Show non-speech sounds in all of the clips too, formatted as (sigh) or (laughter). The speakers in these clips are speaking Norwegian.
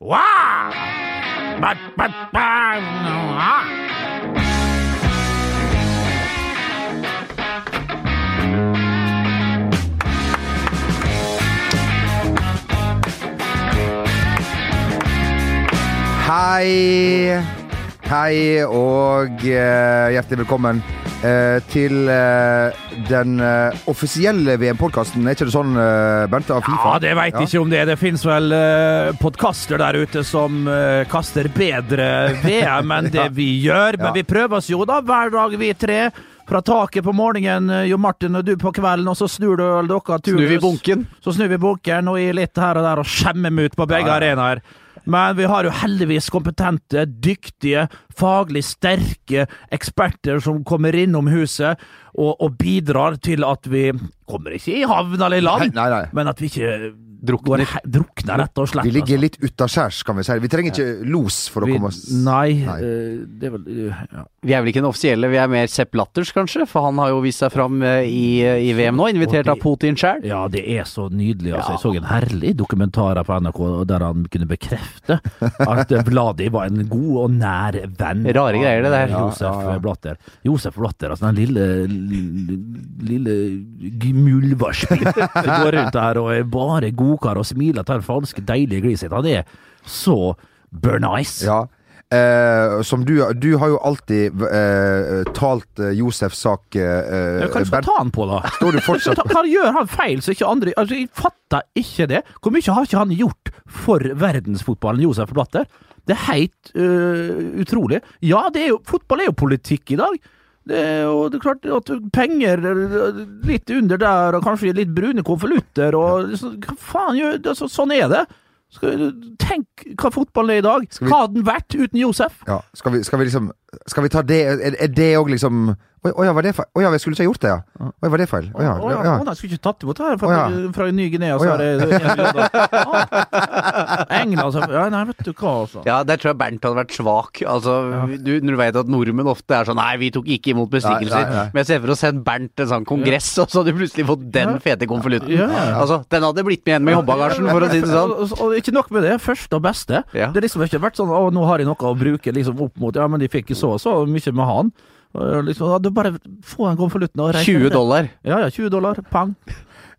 Wow! But, but, but, ah! Hei. Hei og eh, hjertelig velkommen eh, til eh, den eh, offisielle VM-podkasten. Er ikke det sånn, eh, Bente, av Fifa? Ja, det veit ikke om det. Det fins vel uh, podkaster der ute som eh, kaster bedre VM enn (laughs) det vi gjør. Men Ja. vi prøver oss jo da hver dag, vi tre. Fra taket på morgenen, eh, Jo Martin og du på kvelden, og så snur du dere turnus. Snur vi bunken? Så snur vi bunken og gir litt her og der og skjemmer meg ut på begge Ja, ja. arenaer. Men vi har jo heldigvis kompetente, dyktige, faglig sterke eksperter som kommer innom huset og, og bidrar til at vi kommer ikke i havn eller i land, Nei, nei. men at vi ikke Drukner. går drukner, rett og slett. Vi ligger altså. litt utaskjærs, kan vi si. Vi trenger ikke los for å Vi- komme oss Nei, Nei. eh, det er vel eh, ja. Vi er vel ikke den offisielle, vi er mer Sepp Latters, kanskje? For han har jo vist seg fram eh, i, i VM nå, invitert Og av Putin sjøl. ja, det er så nydelig. Altså. Ja. Jeg så en herlig dokumentar på NRK der han kunne bekrefte at eh, Vladi var en god og nær venn. Rare greier, det der. Josef Ja, ja, ja. Blatter. Josef Blatter, altså den lille lille, lille mulvarspen (laughs) som går rundt her og er bare godkar og smiler til den falske, deilige gliset. Han er så burnice. Ja. Eh, som du Du har jo alltid eh, talt eh, Josefs sak, eh, Ja, Hva skal ta han på, da? Står du fortsatt (laughs) Hva hva gjør han feil så ikke andre altså, Jeg fatter ikke det. Hvor mye har ikke han gjort for verdensfotballen, Josef Blatter? Det er helt uh, utrolig. Ja, det er jo, fotball er jo politikk i dag. Det jo det er klart at penger litt under der, og kanskje litt brune konvolutter, og så- hva faen altså, Sånn er det. Skal, tenk hva fotballen er i dag. Vi- Hva hadde den vært uten Josef? Ja, skal vi, skal vi liksom Skal vi ta det er det òg liksom Å ja, var det feil? Å ja, jeg skulle ikke ha gjort det, ja. Å ja, var det feil? Å ja. Å, ja, jeg skulle ikke tatt imot det her fra, ja. fra Ny-Guinea. Så ja. er det (laughs) England, England så, ja, Nei, vet du hva, altså. Ja, der tror jeg Bernt hadde vært svak. Altså, du, når du vet at nordmenn ofte er sånn Nei, vi tok ikke imot bestikkelser. Nei, nei, nei. Men jeg ser for å sende Bernt en sånn kongress, og så hadde du plutselig fått den Ja. fete konvolutten. Ja, ja, ja. Altså, den hadde blitt med igjen med i håndbagasjen, for å si det sånn. Og, og, og ikke nok med det, første og beste. Ja. Det har liksom ikke vært sånn å, nå har jeg noe å bruke liksom opp mot Ja, men de fikk så og så mye med han. Og Liksom, du bare få den konvolutten og reise 20 dollar. Ja, ja, 20 dollar. Pang.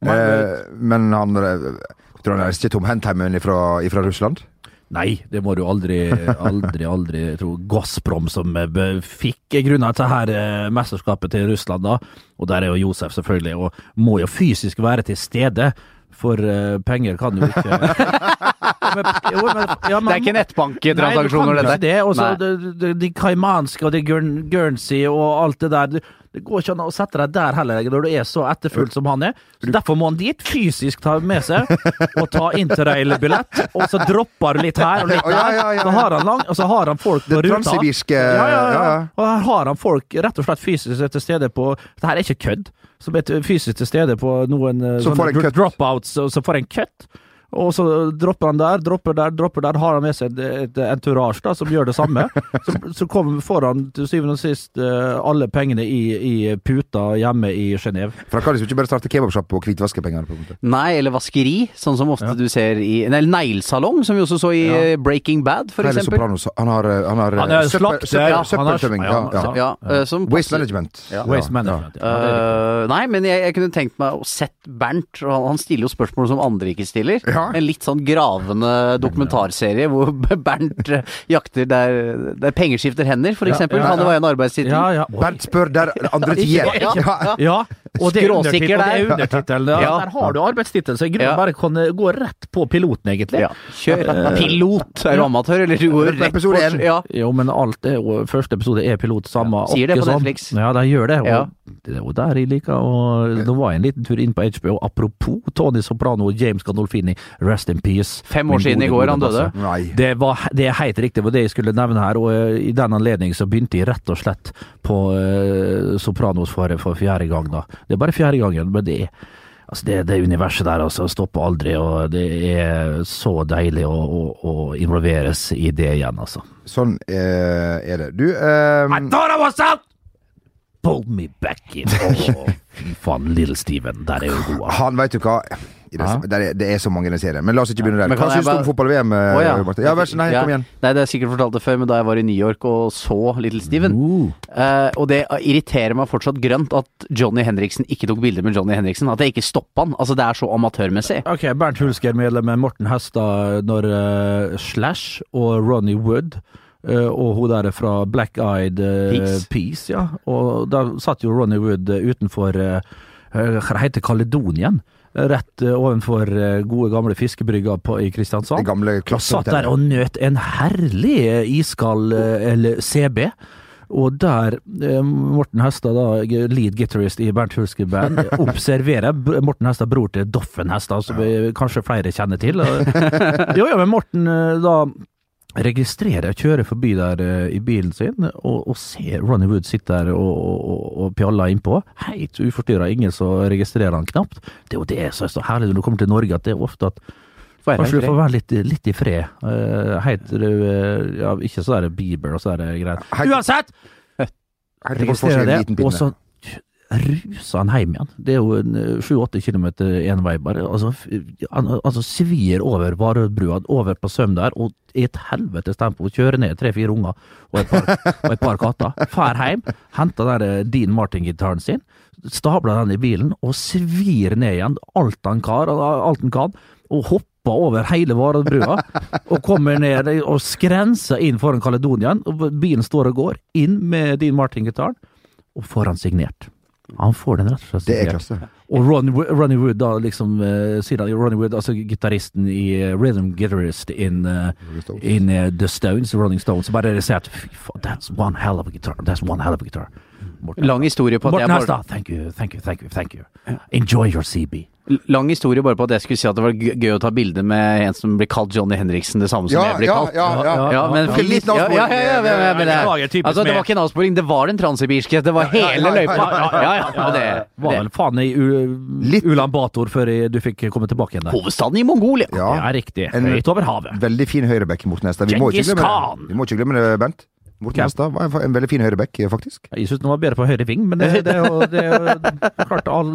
Eh, men han eh, Tror han er ikke Tom Hentheimen fra, Russland? Nei, det må du aldri, aldri, aldri tro. Gazprom som eh, fikk Grunnen til her eh, mesterskapet til Russland, da. Og der er jo Josef, selvfølgelig, og må jo fysisk være til stede. For uh, penger kan (laughs) jo ikke men, jo, men, ja, Det er ikke jo dette. det. Og så det- det- de kaimanske og de Guernsey og alt det der. Det, går ikke an å sette deg der heller, når du er så etterfullt som han er. Så Derfor må han dit, fysisk ta med seg, og ta interrail-billett. Og så dropper du litt her og litt der. ja, ja, ja, Så har han, lang, og så har han folk på ruta. transsibirske. Og her har han folk rett og slett fysisk til stede på Det her er ikke kødd. Som er fysisk til stede på noen eh, Som får sånne dropouts, og så får en cut. Og så dropper han der, dropper der, dropper der. Har han med seg et, et entourage da, som gjør det samme. (laughs) Så, så kommer, får han til syvende og sist eh, alle pengene i, i puta hjemme i Genéve. For han kan liksom ikke bare starte kebabsjapp og hvitvaskepengene? på en måte Nei, eller vaskeri, sånn som ofte Ja. du ser i Eller neglesalong, som vi også så i Ja. eh, Breaking Bad, for Hele eksempel. Sopranos. Han har, eh, han har, Han er eh, søppel- har- søppeltømming. ja, Ja, ja. Ja, Waste management. Ja. Waste management. Øh, nei, men jeg, jeg kunne tenkt meg å sett Bernt, og han, han stiller jo spørsmål som andre ikke stiller. Ja. En litt sånn gravende dokumentarserie hvor (laughs) Bernt eh, jakter der, der penger skifter hender, for Ja, eksempel. ja, Kan det ja. være en arbeidstittel? ja, ja. Bernt spør der andre (laughs) tier. Ja, ja, ja. Ja, og det er er undertittelen. Ja. Ja. Der har du arbeidstittel, så i grunnen Ja. bare kan eh, gå rett på piloten, egentlig. Ja, Kjør. (laughs) Pilot! Er du amatør, eller du går rett episode på. Ja. Jo, men alt er jo Første episode er pilot, samme Ja, sier det på sånn. Netflix. Ja, de gjør det. Og Ja. er der jeg liker og Nå var jeg en liten tur inn på HBO. Apropos Tony Soprano og James Gandolfini, rest in peace. Fem år siden i går han døde. Nei. Det, var, det er helt riktig, det var det jeg skulle nevne her. Og eh, i den anledning så begynte jeg rett og slett på uh, Sopranos for, for fjerde gang, da. Det er bare fjerde gangen, men det er Altså det, det universet der altså, stopper aldri, og det er så deilig å, å, å involveres i det igjen, altså. Sånn eh, er det. Du eh, thought I was out! Pull me back in. (laughs) Oh, fy faen, Little Steven. Der er jo god. Han, vet du hva det, er, det er så mange i den serien. Men la oss ikke begynne der. Hva syns du om fotball-VM? Eh, ja. Ja, vær så nei, Ja. kom igjen. Nei, det har jeg sikkert fortalt det før, men da jeg var i New York og så Little Steven Uh. Uh, Og det irriterer meg fortsatt grønt at Johnny Henriksen ikke tok bilder med Johnny Henriksen. At jeg ikke stoppa han. Altså, det er så amatørmessig. Ok, Bernt Hulsker medlem Morten Hestad når uh, Slash og Ronny Wood og hun der fra Black Eyed uh, Peas. Peas, ja. Og da satt jo Ronny Wood eh, utenfor uh, Hva heter Kaledonien? Rett eh, ovenfor eh, gode gamle fiskebrygga i Kristiansand. Gamle Og satt der og nøt en herlig eh, iskald eh, eller CB. Og der eh, Morten Hestad, da, lead guitarist i Bernt Hulske Band, (laughs) observerer Morten Hestad bror til Doffen Hestad, som vi kanskje flere kjenner til. (laughs) Jo, ja, men Morten eh, da registrerer, kjører forbi der uh, i bilen sin, og, og ser Ronny Wood sitte der og, og, og pjaller innpå. Helt uforstyrra, ingen som registrerer han knapt. Det er jo det som er så herlig når du kommer til Norge, at det er ofte at Kanskje du får være litt, litt i fred. Uh, Heter du eh, ja, Ikke så der Bieber og så der greier. Helt- Uansett! Registrerer det, og så ruser han hjem igjen. Det er jo en eh, sju-åtte kilometer én vei, bare. Altså, han altså, svir over Varoddbrua, over på Søm der, og i et helvetes tempo kjører ned tre-fire unger og et par, og et par katter. Fær hjem, henter den Dean Martin-gitaren sin, stabler den i bilen og svir ned igjen alt han kan, alt han kan og hopper over hele Varoddbrua og kommer ned og skrenser inn foran Kaledonien. Bilen står og går, inn med Dean Martin-gitaren, og får han signert. Han får den rett og slett Det er klasse. Og Ronny, Ronny Wood, da liksom uh, sier han, Ronny Wood, altså gitaristen i uh, Rhythm Guitarist in, uh, in uh, The Stones, Rolling Stones, bare sier at fy faen, that's one hell of a guitar. That's one hell of a guitar. Morten, Lang historie på at Morten Hestad, thank you, thank you, thank you, thank you. Enjoy your CB. Lang historie bare på at jeg skulle si at det var gøy å ta bilde med en som blir kalt Johnny Henriksen, det samme som Ja, jeg blir kalt. ja, ja. Ja, men Ja, ja, avsporing. ja, ja, ja, ja, men det- Altså, det var ikke en avsporing, det var den transsibirske. Det var hele ja, ja, løypa. ja, ja, det, Var vel faen i U- Ulan Bator før du fikk komme tilbake igjen der. Hovedstaden i Mongolia. Ja. Riktig. En- Høyt over havet. Veldig fin høyrebekk mot det, vi må ikke glemme det Bent. Morten Hvem? Hestad var en, en veldig fin høyreback, faktisk. Jeg syns den var bedre på høyre ving, men det, det, er jo- det er jo (laughs) klart all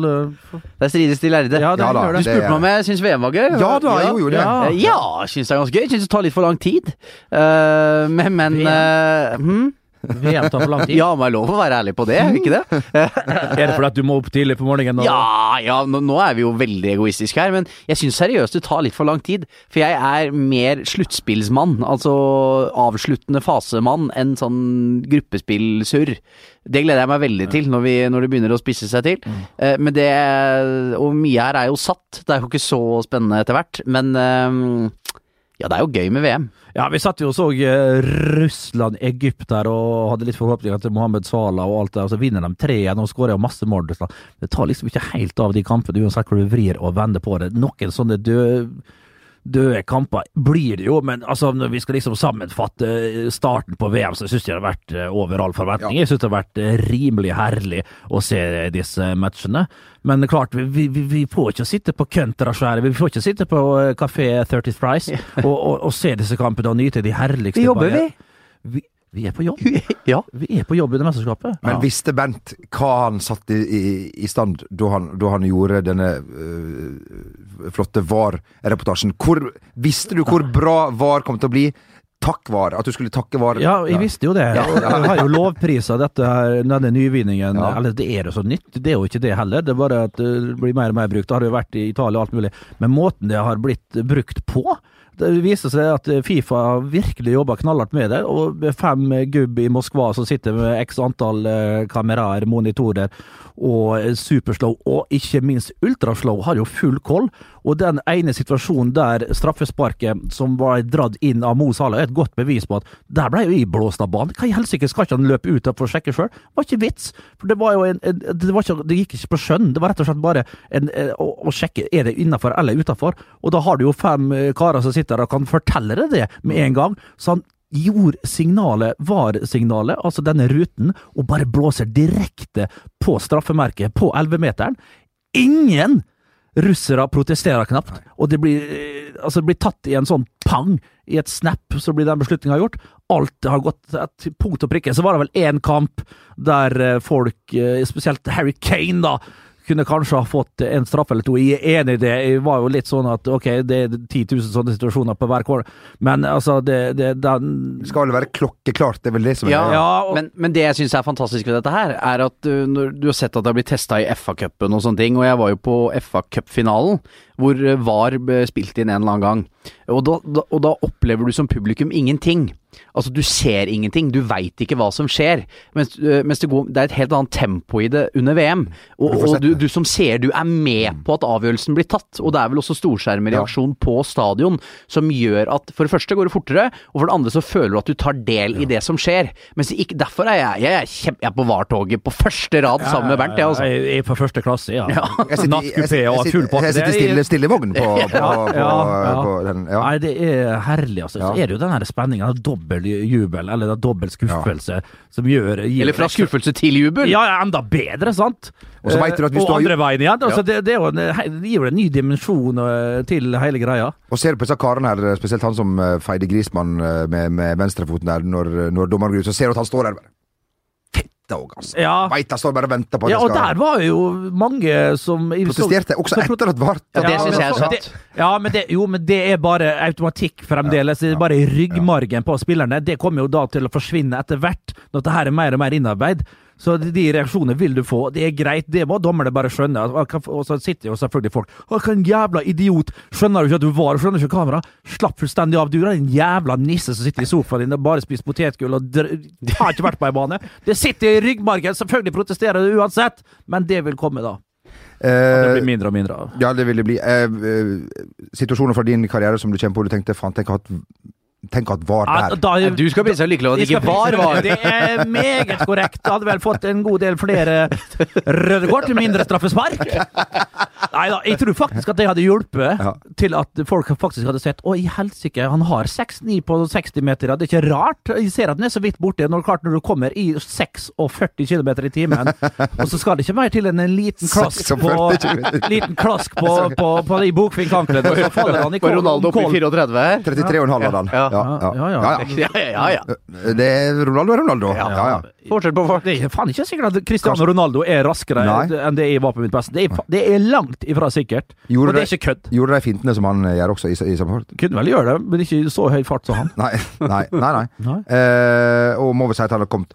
Det strides de lærde. Ja, det Ja da, Du spurte meg om jeg syns VM var gøy. Ja da, jeg gjorde det. Ja. Eh, Ja, syns det er ganske gøy. Syns det tar litt for lang tid. Uh, men men uh, hm? VM tar for lang tid. Ja, må jeg lov å være ærlig på det, ikke det? (laughs) Er det fordi at du må opp tidlig på morgenen? og- Ja, ja, nå, nå er vi jo veldig egoistiske her, men jeg syns seriøst det tar litt for lang tid. For jeg er mer sluttspillsmann, altså avsluttende fasemann, enn sånn gruppespillsurr. Det gleder jeg meg veldig til når, vi, når det begynner å spisse seg til. Eh, men det Og mye her er jo satt, det er jo ikke så spennende etter hvert. Men eh, ja, det er jo gøy med VM. Ja, vi satt jo og så eh, Russland, Egypt der og hadde litt forhåpninger til Mohammed Salah og alt det, og så vinner de 3-1 og skårer masse mål. Det tar liksom ikke helt av de kampene, uansett hvor du vrir og vender på det. Noen sånne døde Døde kamper blir det jo, men altså når vi skal liksom sammenfatte starten på VM, så syns jeg det har vært eh, over all forventning. Jeg syns det har vært eh, rimelig herlig å se disse matchene. Men klart, vi, vi, vi får ikke sitte på Kønterasværet, vi får ikke sitte på Kafé Café 30 Price og, og, og se disse kampene og nyte de herligste Vi jobber, vi. vi. Vi er på jobb. (laughs) Ja. Vi er på jobb i det mesterskapet. Men visste Bent hva han satte i, i, i stand da han, da han gjorde denne øh, flotte VAR-reportasjen? Visste du hvor bra VAR kom til å bli? Takk VAR. At du skulle takke VAR. Ja, jeg visste jo det. Jeg har jo lovprisa dette her, denne nyvinningen. Ja. Eller det er jo så nytt, det er jo ikke det heller. Det er bare at det blir mer og mer brukt. Det har jo vært i Italia og alt mulig. Men måten det har blitt brukt på det viser seg at Fifa virkelig jobber knallhardt med det. Og fem gubb i Moskva som sitter med x antall eh, kameraer, monitorer og eh, superslow, og ikke minst ultraslow, har jo full koll. Og den ene situasjonen der straffesparket som var dratt inn av Mo Salah, er et godt bevis på at der ble jo jeg blåst av banen. Hva i helsike, skal ikke han løpe ut for å sjekke sjøl? Det var ikke vits. For det var jo en, det, var ikke, det gikk ikke på skjønn. Det var rett og slett bare en, en, å, å sjekke er det innafor eller utafor. Og da har du jo fem eh, karer som sitter og kan fortelle deg det med en gang. Så han gjorde signalet, VAR-signalet, altså denne ruten, og bare blåser direkte på straffemerket på 11-meteren. Ingen Russere protesterer knapt, og det blir, eh, altså det blir tatt i en sånn pang. I et snap så blir den beslutninga gjort. Alt har gått til punkt og prikke. Så var det vel én kamp der eh, folk, eh, spesielt Harry Kane, da, kunne kanskje ha fått en straff eller to. Jeg er enig i det. Jeg var jo litt sånn at ok, det er 10 000 sånne situasjoner på hver kål, men altså det, det, den Det skal vel være klokkeklart, det er vel det som er Ja, Ja, og- men, men det jeg syns er fantastisk ved dette her, er at uh, når du har sett at det har blitt testa i FA-cupen og sånne ting, og jeg var jo på FA-cupfinalen, hvor uh, VAR spilte spilt inn en eller annen gang. Og da, da, og da opplever du som publikum ingenting. Altså, du ser ingenting, du veit ikke hva som skjer. Mens, uh, mens det, går, det er et helt annet tempo i det under VM. Og, og du, du som ser, du er med på at avgjørelsen blir tatt. Og det er vel også storskjermreaksjon på stadion som gjør at for det første går det fortere, og for det andre så føler du at du tar del i det som skjer. Mens ikke, derfor er jeg, jeg, er kjem, jeg er på VAR-toget på første rad sammen med Bernt. Jeg, altså. Jeg er på første klasse, ja. Sitter, Nattkupé og full pakke. jeg sitter er- stille, stille i vogn på, (laughs) på, på, Ja, ja. på den. Ja. Nei, det er herlig, altså. Så er det jo den her spenninga, dobbel jubel, eller dobbel skuffelse, som gjør gir Eller fra skuffelse til jubel. Ja, ja, enda bedre, sant? Og så du at hvis Eh, og andre veien igjen. Altså, det, det, er jo en, det gir jo en ny dimensjon eh, til hele greia. Og ser du på disse karene her, spesielt han som eh, feide Grismann eh, med, med venstrefoten der, når, når dommeren går ut, så ser du at han står der bare Fette òg, altså. Ja. Veit står bare og venter på at Ja, det og der var jo mange som Protesterte, også som etter at VAR Ja, det Ja, synes jeg er men- Ja, men det, jo, men det er bare automatikk fremdeles. Det er bare i ryggmargen på spillerne. Det kommer jo da til å forsvinne etter hvert, når dette her er mer og mer innarbeid. Så de, reaksjonene vil du få. Det er greit, det må dommerne bare skjønne. Og så sitter jo selvfølgelig folk Å, hva en jævla idiot! Skjønner du ikke at du var Skjønner du ikke kamera? Slapp fullstendig av. Du er en jævla nisse som sitter i sofaen din og bare spiser potetgull og dr har ikke vært på ei bane. Det sitter i ryggmargen. Selvfølgelig protesterer du uansett, men det vil komme da. Det Eh, blir mindre og mindre av. Ja, det vil det bli. Eh, eh, situasjoner fra din karriere som du kommer på, du tenkte faen, tenk at, tenk at VAR der. da- da, Du skal bli så lykkelig over at det ikke var var. Det er meget korrekt. Hadde vel fått en god del flere røde kort, mindre straffespark. Nei da, jeg tror faktisk at det hadde hjulpet Ja. til at folk faktisk hadde sett Å, i helsike, han har 6-9 på 60 meter. Det er ikke rart. Jeg ser at den er så vidt borte. Når, klart, når du kommer i 46 km i timen, og så skal det ikke mer til enn en liten klask på, liten klask på, på, på de bokfinkanklene, så faller han i Var Ronaldo i kål. 34 her? 33,5 hadde han. Ja. Ja, ja. Ja, ja. Ja, (laughs) Ja, ja, ja. ja. Det er Ronaldo er Ronaldo. Ja, ja. Fortsett på folk. Det er faen ikke sikkert at Cristiano Ronaldo er raskere Nei. enn det jeg var på mitt beste. Det er, det er langt ifra sikkert. Gjorde og det er ikke kødd. Gjorde de fintene som han gjør også i, i samme fart? Kunne vel gjøre det, men ikke i så høy fart som han. Nei, nei, nei. nei. Nei. Uh, og må vel si at han har kommet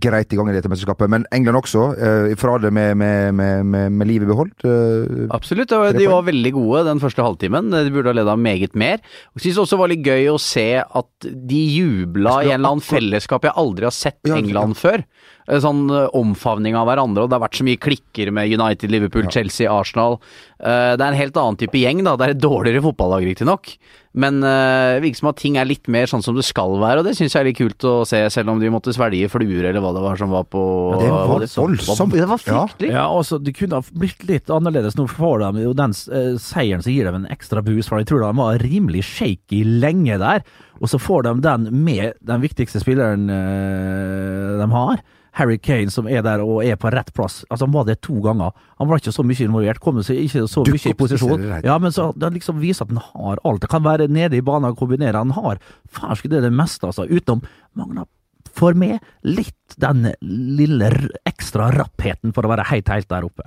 greit i gang i dette mesterskapet. Men England også, eh, fra det med, med, med, med, livet beholdt. Eh, Absolutt, og de var veldig gode den første halvtimen. De burde ha leda meget mer. Jeg synes også det var litt gøy å se at de jubla i en eller annen fellesskap jeg aldri har sett England før. Eh, Sånn eh, omfavning av hverandre, og det har vært så mye klikker med United, Liverpool, Chelsea, Arsenal. Eh, Det er en helt annen type gjeng, da. Det er et dårligere fotballag, riktignok. Men det virker som at ting er litt mer sånn som det skal være, og det syns jeg er litt kult å se, selv om de måtte svelge fluer eller hva det var som var på Ja, det var voldsomt. Det var Ja. fryktelig. Ja, altså, Det kunne ha blitt litt annerledes. Nå får de jo den seieren som gir dem en ekstra boost, for jeg tror de var rimelig shaky lenge der. Og så får de den med den viktigste spilleren de har. Harry Kane, som er der og er på rett plass. Altså Han var det to ganger. Han var ikke så mye involvert, kom seg ikke så mye i posisjon. Ja, men så det liksom viser at han har alt. Det kan være nede i banen og kombinere. Han har fersk det det meste, altså. Utenom Magna for meg litt den lille ekstra rappheten for å være helt, helt der oppe.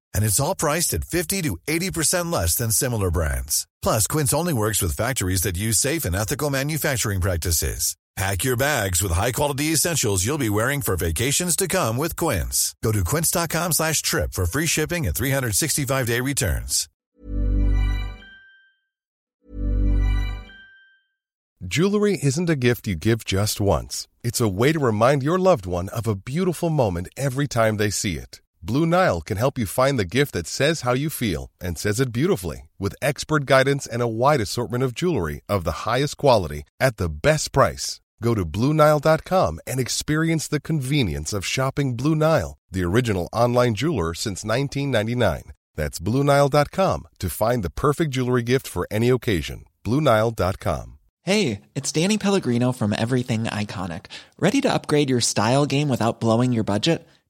And it's all priced at 50 to 80% less than similar brands. Plus, Quince only works with factories that use safe and ethical manufacturing practices. Pack your bags with high-quality essentials you'll be wearing for vacations to come with Quince. Go to quince.com slash trip for free shipping and 365-day returns. Jewelry isn't a gift you give just once. It's a way to remind your loved one of a beautiful moment every time they see it. Blue Nile can help you find the gift that says how you feel and says it beautifully with expert guidance and a wide assortment of jewelry of the highest quality at the best price. Go to BlueNile.com and experience the convenience of shopping Blue Nile, the original online jeweler since 1999. That's BlueNile.com to find the perfect jewelry gift for any occasion. BlueNile.com. Hey, it's Danny Pellegrino from Everything Iconic. Ready to upgrade your style game without blowing your budget?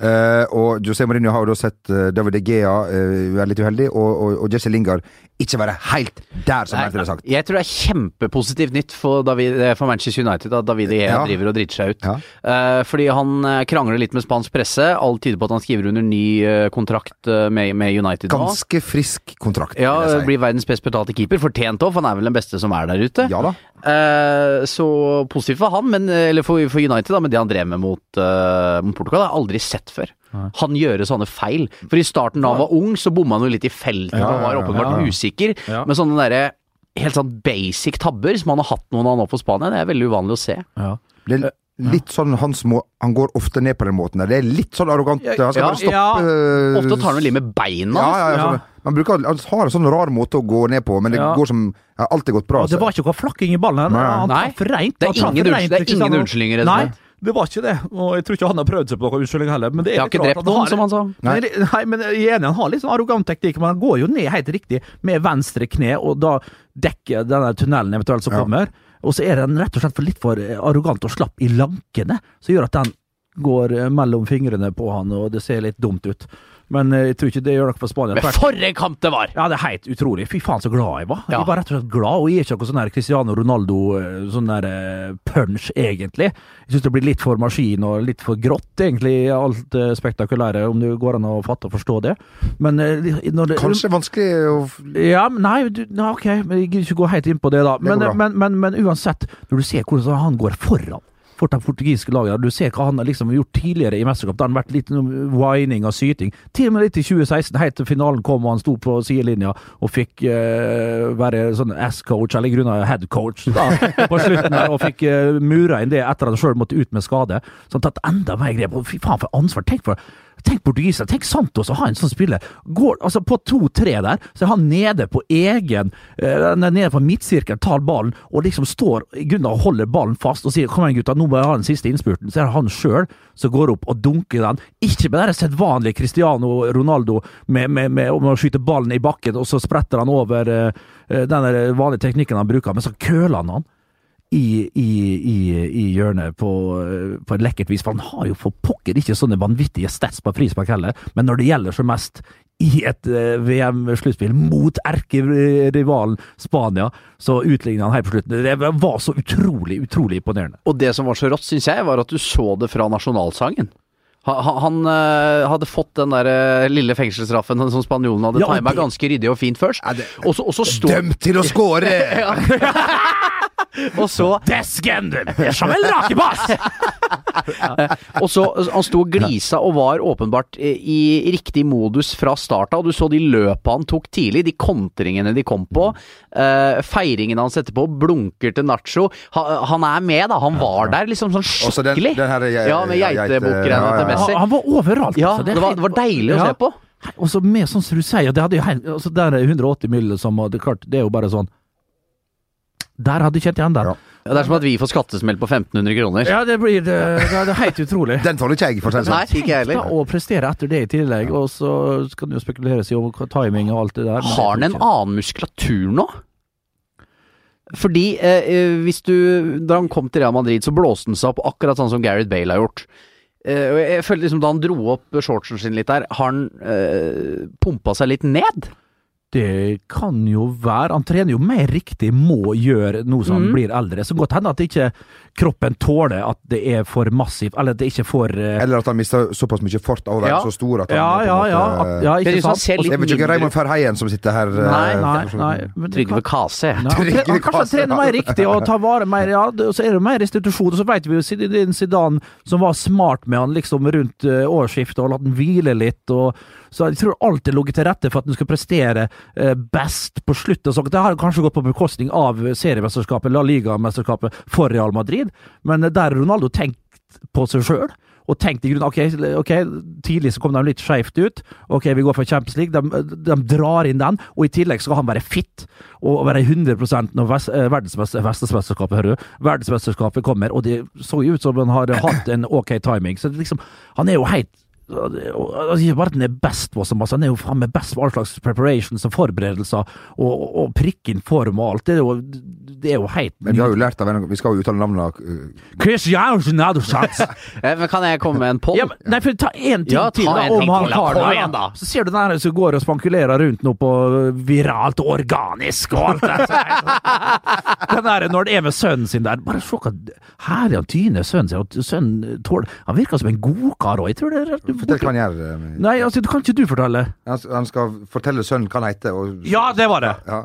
Eh, og José Mourinho har jo da sett uh, David Egea Gea uh, være litt uheldig, og, og, og Jesse Lingard ikke være helt der, som Bertil har sagt. Jeg tror det er kjempepositivt nytt for, David, eh, for Manchester United at David Gea Ja. driver og driter seg ut. Ja. Uh, fordi han eh, krangler litt med spansk presse. Alt tyder på at han skriver under ny eh, kontrakt eh, med, med United nå. Ganske frisk kontrakt, Ja, si. blir verdens best betalte keeper. Fortjent òg, for han er vel den beste som er der ute. Ja da. Eh, så positivt for han, men, eller for, for United, da, men det han drev med mot, eh, mot Portugal, har aldri sett før. Han gjøre sånne feil. For i starten da han var ung, så bomma han jo litt i feltet Ja, og var åpenbart ja. usikker. Ja. Men sånne derre helt sånn basic tabber som han har hatt noen av nå på Spania, det er veldig uvanlig å se. Ja. Det er litt sånn hans må Han går ofte ned på den måten der. Det er litt sånn arrogant. Han skal Ja, bare stoppe ja. eh, Ofte tar han vel i med beina. ja, ja, ja, Ja. sånn. Han, bruker, han har en sånn rar måte å gå ned på, men det Ja. går som har alltid gått bra. Og det var ikke noe flakking i ballen. Nei. Han Nei. traff reint. Det er ingen reint, det er ingen unnskyldninger, Nei. Det var ikke det. Og jeg tror ikke han har prøvd seg på noen unnskyldning heller. Men det er Jeg har ikke drept noen, har- som han sa. Nei, nei, men jeg er enig, han har litt sånn arrogant teknikk, men han går jo ned helt riktig med venstre kne, og da dekker denne tunnelen eventuelt som Ja. kommer. Og så er den rett og slett for litt for eh, arrogant og slapp i lankene, som gjør at den går eh, mellom fingrene på han, og det ser litt dumt ut. Men eh, jeg tror ikke det gjør noe for Spania. Men for en kamp det var! ja, det er helt utrolig. Fy faen, så glad jeg var. Ja. Jeg var rett og slett glad, og jeg er ikke noe sånn der Cristiano Ronaldo eh, sånn der eh, punch, egentlig. Jeg syns det blir litt for maskin og litt for grått, egentlig, alt spektakulære, om det går an å fatte og forstå det. Men når det Kanskje vanskelig å ja, men nei, du, nei, ok, men jeg gidder ikke gå helt inn på det, da. Men, men, men, men uansett, når du ser hvordan han går foran for de portugisiske lagene. du ser hva han har liksom gjort tidligere i mesterskap, da har han vært litt whining og syting. Til og med litt i 2016, helt til finalen kom og han sto på sidelinja og fikk uh, være sånn ass-coach, eller i grunnen head-coach, på slutten der, og fikk uh, mura inn det etter at han sjøl måtte ut med skade. Så han tatt enda mer grep. Og Fy faen, for ansvar! Tenk for Tenk portugiser, tenk Santos å ha en sånn spiller. Går, altså På 2-3 der, så er han nede på egen er Nede på midtsirkelen, tar ballen og liksom står i grunnen og holder ballen fast og sier 'kom igjen, gutta, nå må jeg ha den siste innspurten'. Så er det han sjøl som går opp og dunker den. Ikke med det sedvanlige Cristiano Ronaldo med, med, med, med å skyte ballen i bakken, og så spretter han over eh, den vanlige teknikken han bruker, men så køler han han i, i, i, i hjørnet på, eh, på et lekkert vis. For han har jo for pokker ikke sånne vanvittige stats på frispark heller, men når det gjelder så mest i et eh, VM-sluttspill mot erkerivalen Spania, så utligner han her på slutten. Det var så utrolig, utrolig imponerende. Og det som var så rått, syns jeg, var at du så det fra nasjonalsangen. Ha- ha- Han øh, hadde fått den der øh, lille fengselsstraffen som spanjolen hadde Ja, tima ganske ryddig og fint først. Ja, det- Og så, står Dømt til å score! (laughs) Og så Desgenden! Jamel Rakebass! Og så Han sto og glisa og var åpenbart i, i riktig modus fra starta. Og Du så de løpa han tok tidlig, de kontringene de kom på. feiringen han setter på, blunker til Nacho. Han er med, da. Han var der, liksom sånn skikkelig. den- den her, jeg- ja, med ja, til. Messi. Han, han var overalt. Ja, altså. det var, det var deilig å se på. Og så med sånn som du sier, det hadde jo helt altså Der er 180 mill. som det, klart, det er jo bare sånn Der hadde du kjent igjen den. Ja. Ja, det er som at vi får skattesmell på 1500 kroner. Ja, det blir det, det er helt utrolig. (laughs) Den tåler ikke jeg, for å si det Nei, sånn. ikke jeg Da, heller. å prestere etter det i tillegg, og så skal det jo spekuleres i om timing og alt det der. Har han en annen muskulatur nå? Fordi eh, eh, hvis du Da han kom til Real Madrid, så blåste han seg opp akkurat sånn som Gareth Bale har gjort. Eh, jeg føler liksom Da han dro opp shortsen sin litt der, har han eh, pumpa seg litt ned? Det kan jo være. Han trener jo mer riktig, må gjøre nå som han blir eldre. Så godt hende at ikke kroppen tåler at det er for massivt, eller at det ikke får uh... Eller at han mister såpass mye fort av å være Ja. så stor at han Ja, en ja, måte- ja. At, ja ikke synes sant? ser Og så- Det er vel ikke Raymond Ferheien som sitter her? eh, Nei, nei, nei. men Trygve Kase. Nei, (laughs) Trygve han, han kanskje Kase, trener mer riktig og tar vare mer Ja, og så er det mer restitusjon. Og så vet vi jo Zinedine Zidane som var smart med han liksom rundt uh, årsskiftet og latt han hvile litt. og så jeg tror alt er ligget til rette for at den skal prestere eh, best på slutt. og sånt. Det har kanskje gått på bekostning av seriemesterskapet, La Liga-mesterskapet, for Real Madrid, men der har Ronaldo tenkt på seg sjøl. Og tenkt i grunnen, ok, ok, tidlig så kom de litt skjevt ut. Ok, vi går for Champions League. De, de drar inn den, og i tillegg skal han være fit og være 100 når vest- eh, verdensmester- verdensmesterskapet hører du, verdensmesterskapet kommer. Og det så jo ut som han har hatt en ok timing. Så liksom, han er jo helt altså, Ikke bare at han er best på så masse, han er jo faen meg best på all slags preparations og forberedelser, og, og, og inn form og alt. Det er jo, det er jo helt Men vi har jo lært av hverandre, Vi skal jo uttale navnene uh. Eh, (laughs) Men kan jeg komme med en poll? Ja, men, nei, for ta én ting Ja, ta til da, en om han det. igjen, Da. Så ser du den som går og spankulerer rundt nå på viralt og organisk og alt det der. (laughs) Den der når det er med sønnen sin der. Bare se hva herlig han tyner sønnen sin. og Sønnen tåler Han virker som en godkar òg. Jeg tror det er Fortell hva han gjør. eh, Nei, altså, kan ikke du fortelle? Han, han skal fortelle sønnen hva han heter. Og, Ja, det var det! Ja.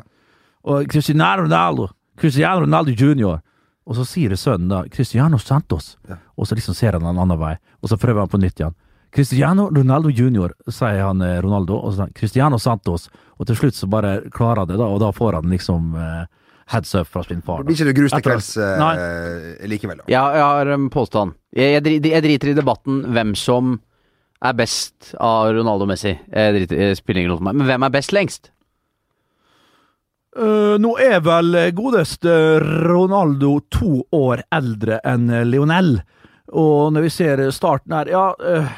Og Cristiano Ronaldo. Cristiano Ronaldo jr. Og så sier sønnen da Cristiano Santos. Ja. Og så liksom ser han en annen vei. Og så prøver han på nytt igjen. Cristiano Ronaldo jr., sier han eh, Ronaldo. Og så Cristiano Santos. Og til slutt så bare klarer han det, da. Og da får han liksom eh, heads up fra sin far. Det blir ikke det grus til kvelds eh, likevel, da. Ja, jeg har en påstand. Jeg, jeg, jeg driter i debatten hvem som er best av Ronaldo og Messi. Jeg spiller ingen rolle for meg. Men hvem er best lengst? Uh, nå er vel godeste Ronaldo to år eldre enn Lionel. Og når vi ser starten her Ja, uh,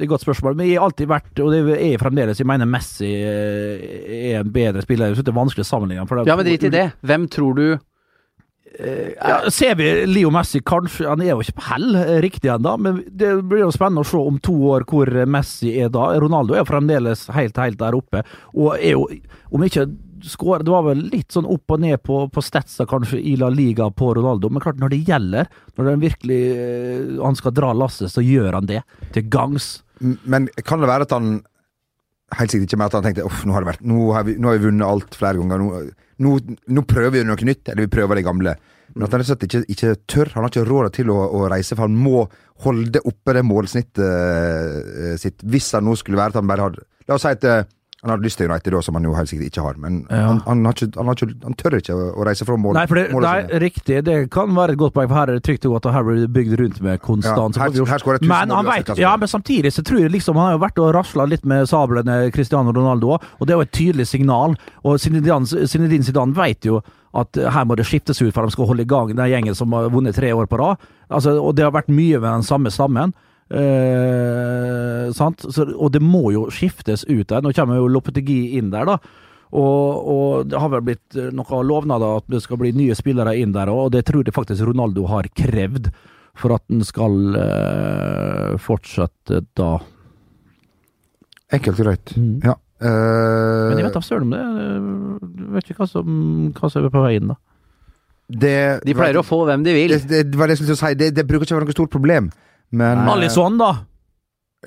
det er et godt spørsmål, men jeg har alltid vært, og det er fremdeles, jeg mener Messi eh, er en bedre spiller. Jeg synes det er vanskelig å sammenligne. Ja, men drit i det. Hvem tror du Ja, ser vi Leo Messi kanskje Han er jo ikke på hell eh, riktig ennå, men det blir jo spennende å se om to år hvor Messi er da. Ronaldo er jo fremdeles helt, helt der oppe, og er jo Om ikke skårer Det var vel litt sånn opp og ned på, på statsa kanskje i La Liga på Ronaldo, men klart når det gjelder, når den virkelig eh, han skal dra lasset, så gjør han det til gangs. Men kan det være at han Helt sikkert ikke med at han tenkte nå har, vært, nå, har vi, nå har vi vunnet alt flere ganger. Nå, nå prøver vi noe nytt, eller vi prøver det gamle. Men at han rett og slett ikke, ikke tør. Han har ikke råd til å, å reise, for han må holde oppe det målsnittet eh, sitt. Hvis han nå skulle være at han bare hadde La oss si at eh, han hadde lyst til United, da, som han jo helt sikkert ikke har. Men Ja. han, han, har ikke, han, har ikke, han tør ikke å, reise fra mål. Nei, det, nei, riktig, det kan være et godt poeng, for her er det trygt og godt, og her blir det bygd rundt med konstant. Ja, her- her tusen men han vet, ja, men samtidig så tror jeg liksom han har jo vært og rasla litt med sablene Cristiano Ronaldo òg, og det er jo et tydelig signal. Og Zinedine Zidane vet jo at her må det skiftes ut for at de skal holde i gang den gjengen som har vunnet tre år på rad. Altså, og det har vært mye med den samme stammen. Eh, sant? Så, og det må jo skiftes ut der. Nå kommer jo Lopetegi inn der, da. Og, og det har vel blitt eh, noen lovnader at det skal bli nye spillere inn der, og det tror jeg faktisk Ronaldo har krevd for at den skal eh, fortsette da. Enkelt og greit. Mm. Ja. Eh, Men jeg vet da søren om det. Jeg vet ikke hva som, hva som er på vei inn, da. det, De pleier å få hvem de vil. det, det, det. Det, det bruker ikke å være noe stort problem. Men eh, Alison, da.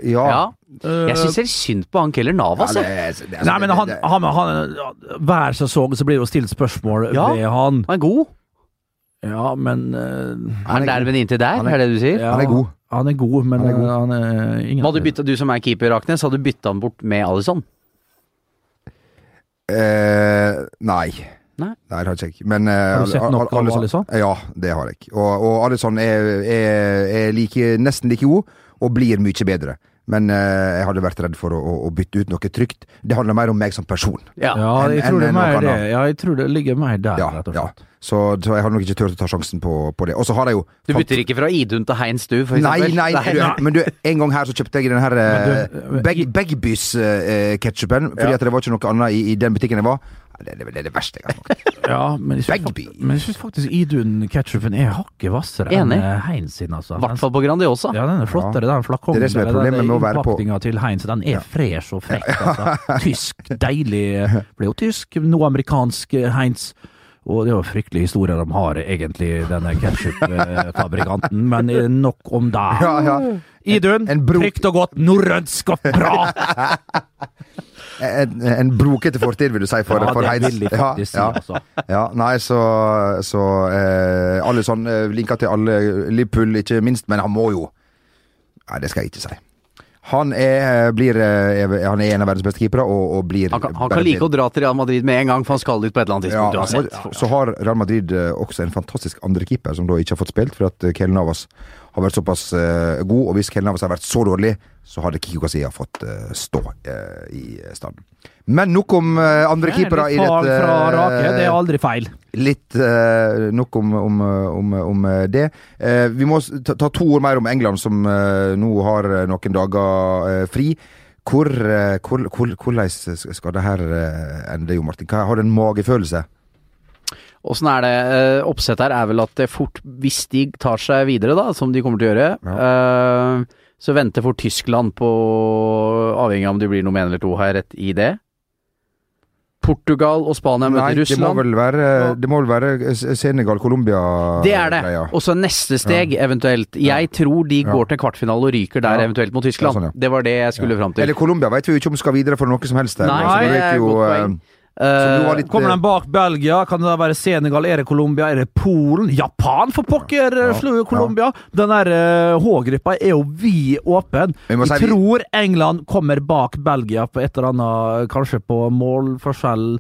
Ja. Ja. Eh, Jeg syns det er synd på han Keller Navas. Ja, jeg. det- det- altså, Nei, men han, han, han, Hver sesong så blir det jo stilt spørsmål Ja. ved han. Han er god. Ja, men Er han der, men inntil der? Er- Er det du sier? ja, Han er god. Han er god, men Han er god. han er ingen Hadde du, byttet, du som er keeper, Raknes, hadde du bytta han bort med Alison? Uh, nei. Nei. det har jeg ikke. Men uh, Har du sett noe nok av Alisson? Ja, det har jeg. Og, og Alison er, er, er like, nesten like god, og blir mye bedre. Men uh, jeg hadde vært redd for å, å, å bytte ut noe trygt. Det handler mer om meg som person. Ja. Ja, jeg enn- tror det er enn det. Ja, jeg tror det ligger mer der, Ja, rett og ja. Så, så jeg hadde nok ikke turt å ta sjansen på, på det. Og så har jeg jo Du bytter ikke fra Idun til Heinz, du, for Nei, eksempel? nei, du, men du, en gang her så kjøpte jeg den her Men du- uh, Beggbys-ketchupen, fordi Ja. at det var ikke noe annet i, i den butikken jeg var. Ja, Det, det, det er det verste jeg har smakt. (laughs) Ja, men jeg syns Bagby. men jeg syns faktisk Idun-ketsjupen er hakket hvassere enn eh, Heinz sin, altså. I hvert fall på Grandiosa. Ja, den er flottere, den flakongen. Det er det som er problemet med å være på- innpakninga til Heinz, den er fresh og frekk, altså. (laughs) Tysk, deilig. Det blir jo tysk, noe amerikansk eh, Heinz. Og det er jo fryktelige historier de har, egentlig, denne ketsjupfabrikanten, men eh, nok om det. Ja, ja. Idun, En trygt og godt, norrønsk og bra! (laughs) En, en brokete fortid, vil du si, for, ja, for faktisk ja, si, altså. ja. ja, nei, så, så eh, Alle sånn linka linker til alle Liverpool, ikke minst, men han må jo Nei, det skal jeg ikke si. Han er, blir, eh, han er en av verdens beste keepere, og, og blir Han kan, han kan like å dra til Real Madrid med en gang, for han skal dit på et eller annet ja, tidspunkt uansett. Så har Real Madrid eh, også en fantastisk andrekeeper som da ikke har fått spilt, for at Kjell Navas har vært såpass uh, god. Og hvis Kellen Navas har vært så dårlig, så hadde Kiko Kasia fått uh, stå eh, i stand. Men nok om andre keepere i dette. fra Rake, det er aldri feil. Litt nok om, om, om, om det. Vi må ta, ta to ord mer om England, som nå har noen dager fri. Hvor, hvor, hvor, hvordan skal det her ende, Jo Martin? Hva, har du en magefølelse? Åssen er det? Eh, Oppsett her er vel at det fort, hvis de tar seg videre, da, som de kommer til å gjøre, eh, så venter fort Tyskland på Avhengig av om det blir noe med en eller to her, rett i det. Portugal og Spania møter det må Russland. vel være, det må vel være Senegal-Colombia. Det er det. Og så neste steg, eventuelt. Jeg tror de Ja. går til kvartfinale og ryker der, Ja. eventuelt mot Tyskland. Ja, sånn, ja. Det var det jeg skulle fram til. Eller Colombia vet vi jo ikke om skal videre for noe som helst. Der, Nei, altså, det er jo, godt eh, poeng. Du var Eh, litt, Kommer de bak Belgia? Kan det da være Senegal? Er det Colombia? Er det Polen? Japan, for pokker! Ja, eh, Colombia! Ja. Den der H-gruppa er jo vid åpen. Vi Jeg si vi- tror England kommer bak Belgia på et eller annet, kanskje på målforskjell.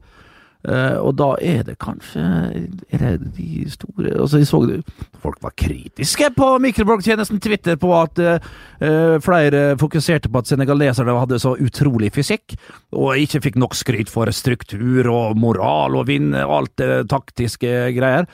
Eh, og da er det kanskje Er det de store Altså, jeg så Folk var kritiske på mikrobloggtjenesten Twitter på at eh, flere fokuserte på at senegaleserne hadde så utrolig fysikk, og ikke fikk nok skryt for struktur og moral og vinne alt det taktiske greier.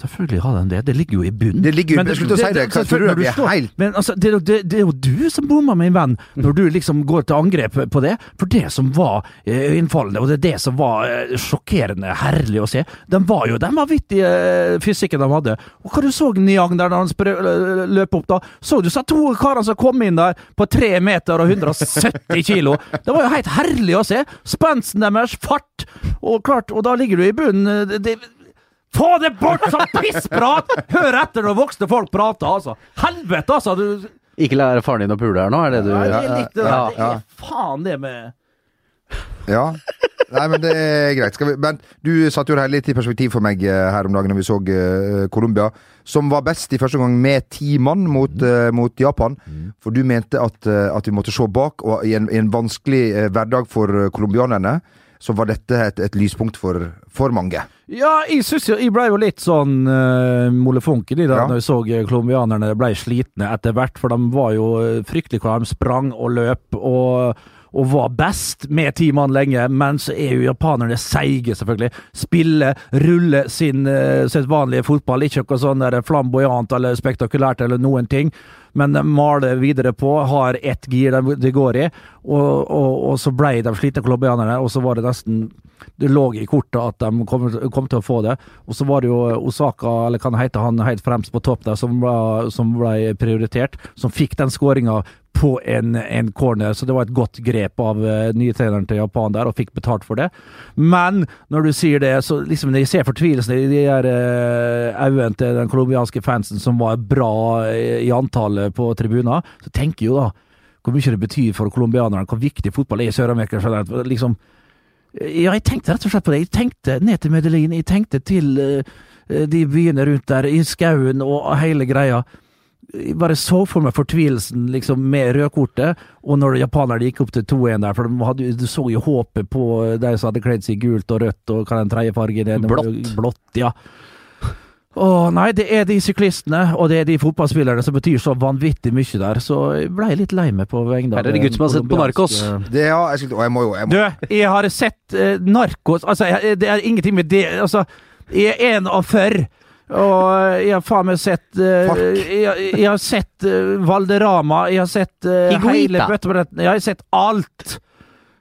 Selvfølgelig har den det, det ligger jo i bunnen. Det ligger jo i bunnen. Slutt å si det. Hva tror du er helt- Men altså, det, det, det er jo du som bommer, min venn, når du liksom går til angrep på det. For det som var eh, innfallende, og det er det som var eh, sjokkerende herlig å se, den var jo den vanvittige eh, fysikken de hadde. Og hva du så Niang der da han løp opp, da? Så du så to karer som kom inn der på tre meter og 170 kilo? Det var jo helt herlig å se! Spensten deres, fart, og klart, og da ligger du i bunnen. det, få det bort, sånn pissprat! Hør etter når voksne folk prater, altså! Helvete, altså! Du, Ikke lære faren din å pule her nå, er det du Nei, det er litt det der. Ja. Det er faen det med Ja. Nei, men det er greit. Skal vi, men du satte jo det her litt i perspektiv for meg eh, her om dagen når vi så eh, Colombia, som var best i første gang med ti mann mot, uh, mot Japan. For du mente at, at vi måtte se bak, og i en, i en vanskelig hverdag for colombianerne, så var dette et, et lyspunkt for, for mange. Ja, jeg synes jo Jeg ble jo litt sånn uh, molefonken i det Ja. når jeg så eh, colombianerne ble slitne etter hvert, for de var jo eh, fryktelig hva de sprang og løp og, og var best med ti mann lenge, men så er jo japanerne seige, selvfølgelig. Spille, rulle sin uh, vanlige fotball, ikke noe sånn flamboyant eller spektakulært eller noen ting. Men de maler videre på, har ett gir de, går i, og, og, og så ble de slitne colombianerne, og så var det nesten Det lå i kortet at de kom, kom til å få det. Og så var det jo Osaka, eller hva han heter, han helt fremst på topp der, som ble, som ble prioritert, som fikk den skåringa på en, en corner, så det var et godt grep av uh, nye treneren til Japan der, og fikk betalt for det. Men når du sier det, så liksom jeg ser fortvilelsen i de her uh, øynene til den colombianske fansen som var bra i, i antallet på tribuner, så tenker jeg jo da hvor mye det betyr for colombianerne, hvor viktig fotball er i Sør-Amerika. Liksom, ja, jeg tenkte rett og slett på det. Jeg tenkte ned til Medellin, jeg tenkte til uh, de byene rundt der, i skauen og hele greia. Jeg bare så for meg fortvilelsen liksom, med rødkortet, og når japanerne gikk opp til 2-1 der, for de hadde, du så jo håpet på de som hadde kledd seg i gult og rødt, og hva den tredje fargen er. Blått. Blått, ja. Å nei, det er de syklistene og det er de fotballspillerne som betyr så vanvittig mye der, så jeg ble litt lei meg på vegne Her er det gutt som har sett på Narkos. Det, ja, jeg, skulle, jeg må jo jeg må, du, jeg har sett eh, Narkos Altså, jeg, det er ingenting med det Altså, jeg er en av før. Og jeg har faen meg sett uh, jeg, jeg har sett uh, Valderama, jeg har sett uh, hele bøttebrettet Jeg har sett alt!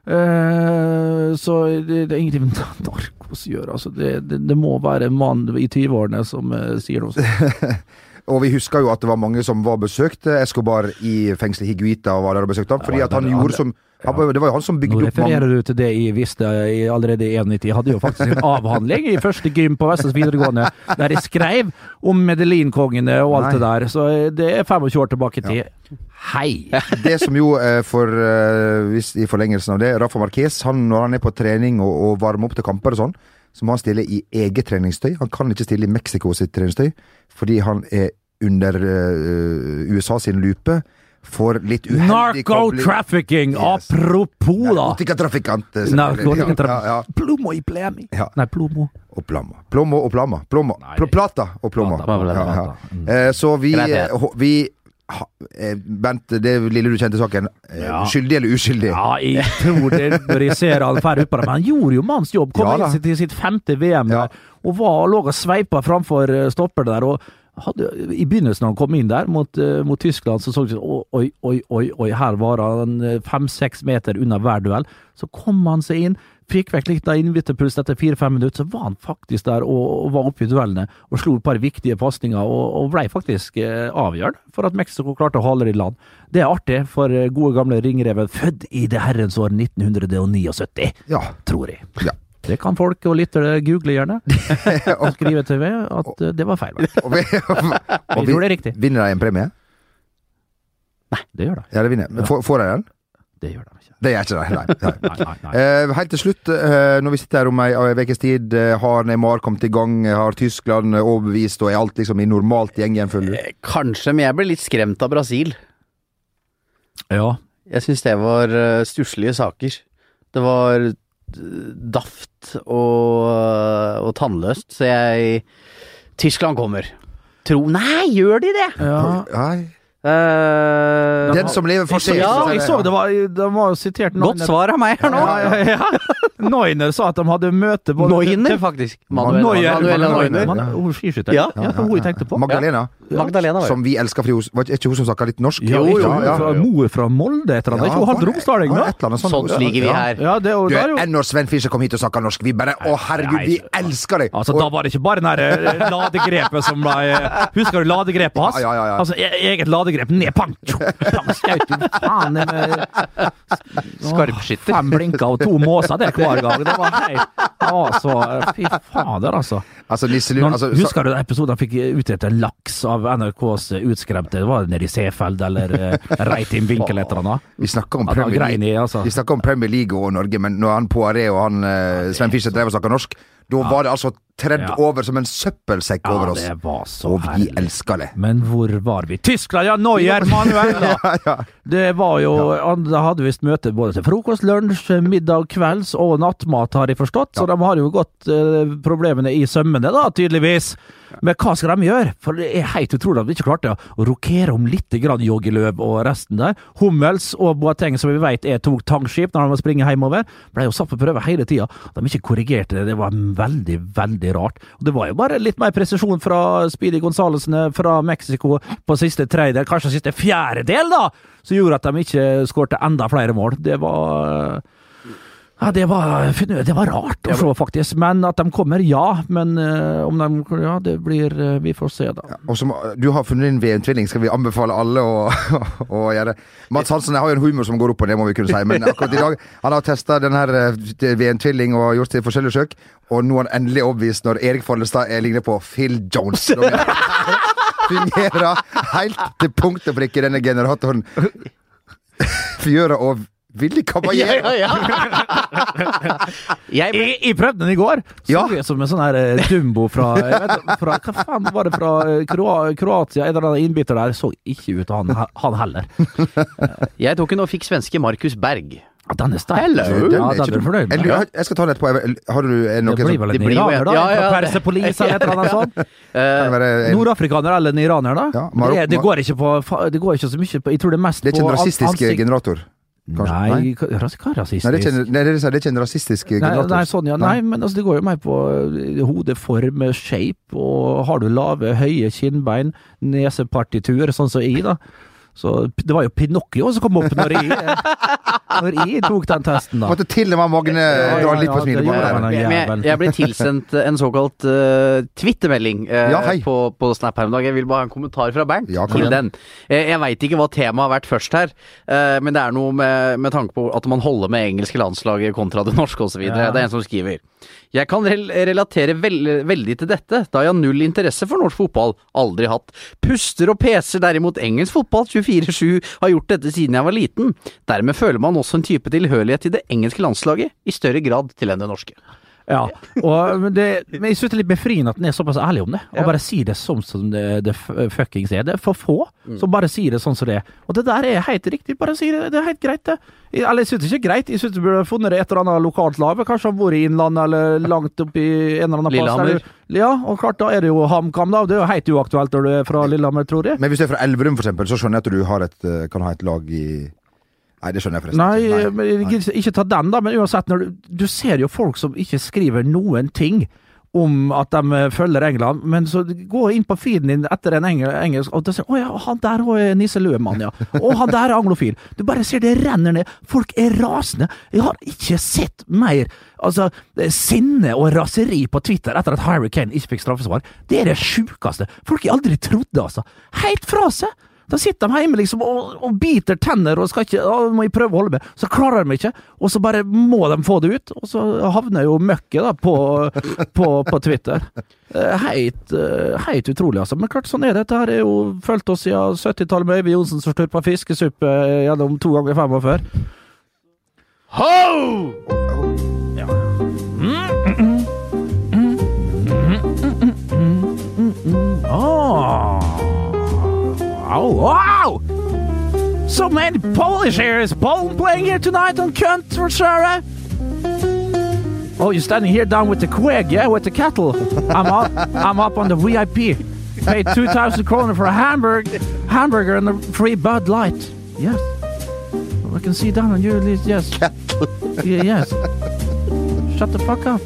Uh, så det, det er ingenting med (laughs) narkos å gjøre. Altså, det, det, det må være en mann i 20-årene som eh, sier noe sånt. (laughs) Og vi husker jo at det var mange som var besøkte Escobar i fengselet Higuita og var der og besøkte ham, fordi at han gjorde som Ja. Det var jo han som bygde opp Nå refererer du til det jeg visste jeg allerede i 91. Jeg hadde jo faktisk en avhandling i første gym på Vestlands videregående der jeg skrev om Medellin-kongene og alt Nei. det der. Så det er 25 år tilbake i tid. Hei! (laughs) Det som jo eh, for eh, I forlengelsen av det, Rafa Marquez, han, når han er på trening og, og varmer opp til kamper og sånn, så må han stille i eget treningstøy. Han kan ikke stille i Mexico sitt treningstøy, fordi han er under uh, USA sin lupe. For litt uheldig Narco-trafficking! Yes. Apropos, da! Narkotikatrafikant, eh, Ja, ja. Plomo i plemi. Ja. Nei, plomo. Og plomo. Plomo og plama. Plomo. Pl plata og plomo. Ja, ja. Eh, så vi, vi Bent, det lille du kjente saken. eh, Ja. Skyldig eller uskyldig? Ja, jeg tror det når jeg ser han fer ut på det. Men han gjorde jo manns jobb. Kom Ja inn til sitt femte VM Ja. og var, lå og sveipa framfor stopper der. og hadde, I begynnelsen når han kom inn der mot, eh, mot Tyskland, så så det ut som oi, oi, oi, oi, her var han eh, fem-seks meter unna hver duell. Så kom han seg inn, fikk vekk litt av innbytterpulsen etter fire-fem minutter, så var han faktisk der og, og var oppe i duellene og slo et par viktige pasninger og, og ble faktisk eh, avgjørende for at Mexico klarte å holde det i land. Det er artig for gode gamle ringreven, født i det herrens år 1979, Ja. tror jeg. ja. Det kan folk og lyttere google gjerne. (laughs) Og skrive til meg at det var feil. Og (laughs) vi, og vi, det riktig. Vinner de en premie? Nei, Det gjør det. Ja, det vinner. Men Får, får de den? Det gjør de ikke. Det gjør ikke det, Nei. nei. (laughs) Nei, nei, nei. Eh, helt til slutt, uh, når vi sitter her om ei ukes tid, uh, har Neymar kommet i gang? Har Tyskland overbevist, og er alt liksom i normalt gjeng igjen, føler du? Eh, Kanskje, men jeg ble litt skremt av Brasil. Ja. Jeg syns det var uh, stusslige saker. Det var daft og, og tannløst, så jeg Tyskland kommer. Tro Nei, gjør de det?! ja. Nei. Uh, Den som lever for seg. Ja, jeg så det var, de var jo sitert Godt svar av meg her nå! Ja, ja. (laughs) Neuner sa at de hadde møte både Neuner, faktisk. Manuel, Neuer. Manuela Neuner. Skiskytter. Ja. ja, hun jeg tenkte på. Magdalena, Magdalena var som vi elsker fordi hun Var ikke hun som snakka litt norsk? Ja, Jo, jo, fra mor fra Molde, et eller annet. ikke hun halvt romsdaling, da? Sånn sliker vi her. Ja, det, og Du, er jo enn når Sven Fischer kom hit og snakka norsk, vi bare Å, herregud, vi elsker deg! Altså, Da var det ikke bare den der eh, ladegrepet som ble eh, Husker du ladegrepet hans? Ja, ja, ja. Altså, e eget ladegrep. Ned, pang! faen ned med Skarpskytter. Fem blinker og to måser der hver gang. Det var helt Altså, fy fader, altså. Altså, Nisselund Når, altså, husker du den episoden han fikk utdelt en laks av NRKs utskremte? Det var nede i Seefeld eller uh, Reitim Winkel et eller annet? Vi snakker om det Premier League altså. Vi snakker om Premier League og Norge, men når han Poiré og han uh, Sven Fischer drev og snakka norsk, da var det altså tredd Ja. over som en søppelsekk over Ja, oss. det var så Og vi elska det. Men hvor var vi? Tyskland, ja! Neuer, Manuel! da. (laughs) Det var jo Da hadde visst møte både til frokost, lunsj, middag, kvelds og nattmat, har jeg forstått. Så de har jo gått eh, problemene i sømmene, da, tydeligvis. Men hva skal de gjøre? For det er helt utrolig at de ikke klarte å rokere om litt grann Joggeløv og resten der. Hummels og Boateng, som vi vet er to tangskip når de må springe hjemover, ble jo satt på prøve hele tida. De ikke korrigerte det. Det var veldig, veldig rart. Og det var jo bare litt mer presisjon fra Speedy Gonzalesene fra Mexico på siste tredjedel, kanskje siste fjerdedel, da, som gjorde at de ikke skårte enda flere mål. Det var ja, det var, det var rart å se, faktisk. Men at de kommer, ja. Men eh, om de Ja, det blir eh, Vi får se, da. Og som, du har funnet din VM-tvilling, skal vi anbefale alle å, (laughs) å gjøre det. Mats Hansen jeg har jo en humor som går opp og det må vi kunne si. Men akkurat i dag Han har testa den her eh, VM-tvilling og gjort til forskjellige søk, Og nå er han endelig overbevist når Erik Follestad er ligner på Phil Jones. (laughs) Fungerer helt til punkt (laughs) og prikke, denne generatoren. Fjøra og Willy Caballero. Ja, ja, Jeg ble Jeg, jeg prøvde den i går. Så Ja. jeg som en sånn her eh, Dumbo fra, vet, fra Hva faen var det fra eh, Kroa- Kroatia? En eller annen innbytter der. Så ikke ut han, han heller. (laughs) Jeg tok en og fikk svenske Markus Berg. Ja, den er sterk. Hello. Ja, Den er den ikke er du fornøyd Jeg, med. jeg skal ta den etterpå. Har du er det Det blir vel en iraner, da? ja, ja, Persepolis eller et eller annet sånt? (laughs) Eh, en, Nordafrikaner eller en iraner, da? Ja, Marok- det, det går ikke på Det går ikke så mye på Jeg tror det er mest Det er ikke en rasistisk ansikt- generator? Kanskje? Nei, Nei? hva er rasistisk? Nei, det er en, nei, det er, det er ikke en rasistisk Nei, generator. nei, sånn, ja. Nei, men altså, det går jo mer på eh, hodeform, shape, og har du lave, høye kinnbein, nesepartitur, sånn som jeg, da. Så det var jo Pinocchio som kom opp når jeg Når jeg tok den testen, da. Måtte til og med Magne dra litt på det smilet. på han, det. den Men jævelen. jeg, jeg ble tilsendt en såkalt uh, twittermelding uh, Ja, på, på Snap her om dagen. Jeg vil bare ha en kommentar fra Bernt Ja, til den. Jeg, jeg veit ikke hva temaet har vært først her, uh, men det er noe med, med tanke på at man holder med engelske landslaget kontra det norske osv. Ja. Det er en som skriver. Jeg kan rel relatere veld veldig til dette, da jeg har null interesse for norsk fotball. Aldri hatt. Puster og peser derimot engelsk fotball 24-7, har gjort dette siden jeg var liten. Dermed føler man også en type tilhørighet til det engelske landslaget, i større grad til enn det norske. Ja, og, men, det, men jeg synes det er litt befriende at den er såpass ærlig om det, og Ja. bare sier det sånn som det, det fuckings er. Det er for få som bare sier det sånn som det er. Og det der er helt riktig, bare si det. Det er helt greit, det. Eller jeg synes det ikke er greit, jeg synes du burde funnet det et eller annet lokalt lag. Kanskje han bor i Innlandet eller langt opp i en eller annen plass. Lillehammer. Ja, og klart da er det jo HamKam, da. Det er jo helt uaktuelt når du er fra Lillehammer, tror jeg. Men hvis du er fra Elverum, for eksempel, så skjønner jeg at du har et, eh, kan ha et lag i Nei, det skjønner jeg forresten Nei, nei. jeg ikke ta den, da. Men uansett, du, du ser jo folk som ikke skriver noen ting om at de eh, følger England, men så gå inn på feeden din etter en engel, engelsk, og da du, å ja, han der er Nisse Løemann, ja. 'Å, han der er anglofil. Du bare ser det renner ned. Folk er rasende. Jeg har ikke sett mer altså, eh, sinne og raseri på Twitter etter at Harry Kane ikke fikk straffesvar. Det er det sjukeste. Folk jeg aldri trodde, altså. Helt fra seg. Da sitter de hjemme liksom og, og biter tenner og skal ikke å, må jeg prøve å holde med. Så klarer de ikke, og så bare må de få det ut. Og så havner jo møkket da på, på, på Twitter. Eh, Heit, eh, heit utrolig, altså. Men klart, sånn er det. Dette er jo fulgt oss siden 70-tallet med Øyvind Johnsen som slurpa fiskesuppe eh, gjennom to ganger 45. Ho! Wow! So many Polish here. Is Poland playing here tonight on Köntrasjöre? Oh, you're standing here down with the quig, yeah, with the kettle. I'm up. I'm up on the VIP. Paid two thousand kroner for a hamburg, hamburger and a free Bud Light. Yes, I can see down on your list. Yes, yeah, yes. Shut the fuck up.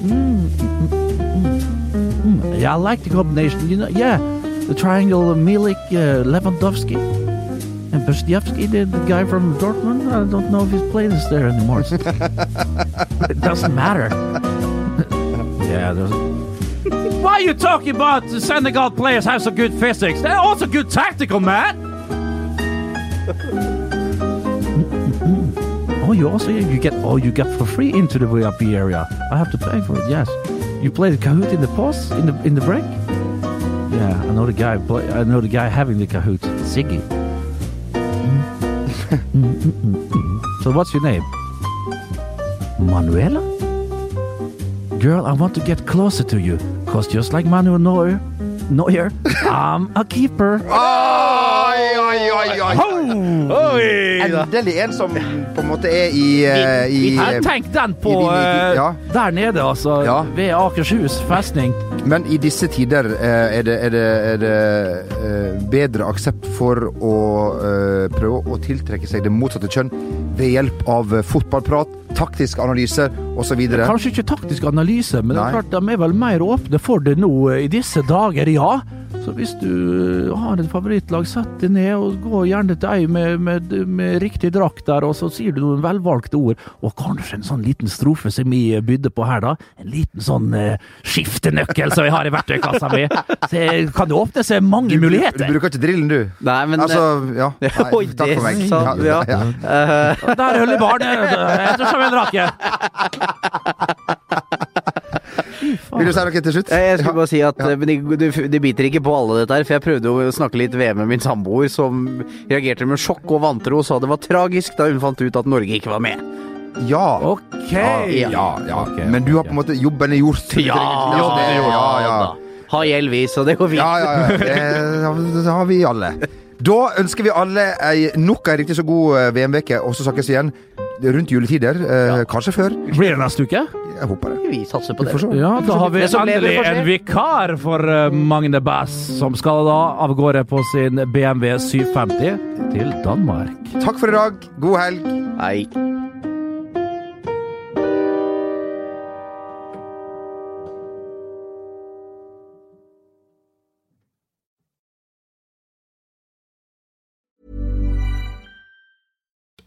Mm, mm, mm, mm, mm. Yeah, I like the combination. You know, yeah, the triangle of Milik, uh, Lewandowski, and Bestievsky, the, the guy from Dortmund. I don't know if he's playing this there anymore. (laughs) it doesn't matter. (laughs) yeah, there's. Why are you talking about the Senegal players have some good physics? They're also good tactical, man. (laughs) Oh, you also you get oh you get for free into the VIP area. I have to pay for it. Yes, you play the Kahoot in the pause in the in the break. Yeah, I know the guy. I know the guy having the Kahoot, Ziggy. (laughs) So what's your name? Manuela? Girl, I want to get closer to you, cause just like Manuel Neuer, Neuer, (laughs) I'm a keeper. Oi, oi, oi, oi. Oi! Endelig en som på en måte er i, uh, i Ja, Tenk den på i din- i eh, ja. der nede, altså. Ja. Ved Akershus festning. Men i disse tider eh, er det, er det, er det eh, bedre aksept for å eh, prøve å tiltrekke seg det motsatte kjønn ved hjelp av fotballprat, taktiske analyse osv. Kanskje ikke taktisk analyse, men det er klart de er vel mer åpne for det nå eh, i disse dager, ja. Så hvis du har et favorittlag, sett det ned, og gå gjerne til ei med, med, med riktig drakt der, og så sier du noen velvalgte ord. Og kanskje en sånn liten strofe som vi bydde på her, da. En liten sånn eh, skiftenøkkel som vi har i verktøykassa mi. Så eh, kan det åpne seg mange Du muligheter. bruker ikke drillen, du? Nei, men Altså, ja. (laughs) Nei, takk for meg. ja, ja. ja. Der holder barnet, (laughs) ettersom baren. En rake! Vil du si noe til slutt? Eh, Jeg skulle bare si at Ja. det, men de, de, de biter ikke på alle dette her, for jeg prøvde å snakke litt ved med min samboer, som reagerte med sjokk og vantro og sa det var tragisk da hun fant ut at Norge ikke var med. Ja. Ok. Ja, ja, ja. Okay, Men du har på en måte jobben er gjort. Ja, det- ja, ja. Ha gjeld, vi, så det går fint. Ja, ja, ja. Det, det har vi alle. Da ønsker vi alle ei, nok ei riktig så god eh, VM-veke, og så snakkes vi igjen rundt juletider. Eh, Kanskje før. Blir det neste uke? Jeg håper det. Vi satser på det. Ja, da har vi endelig en vikar for eh, Magne Bass, som skal da av gårde på sin BMW 750 til Danmark. Takk for i dag. God helg. Hei.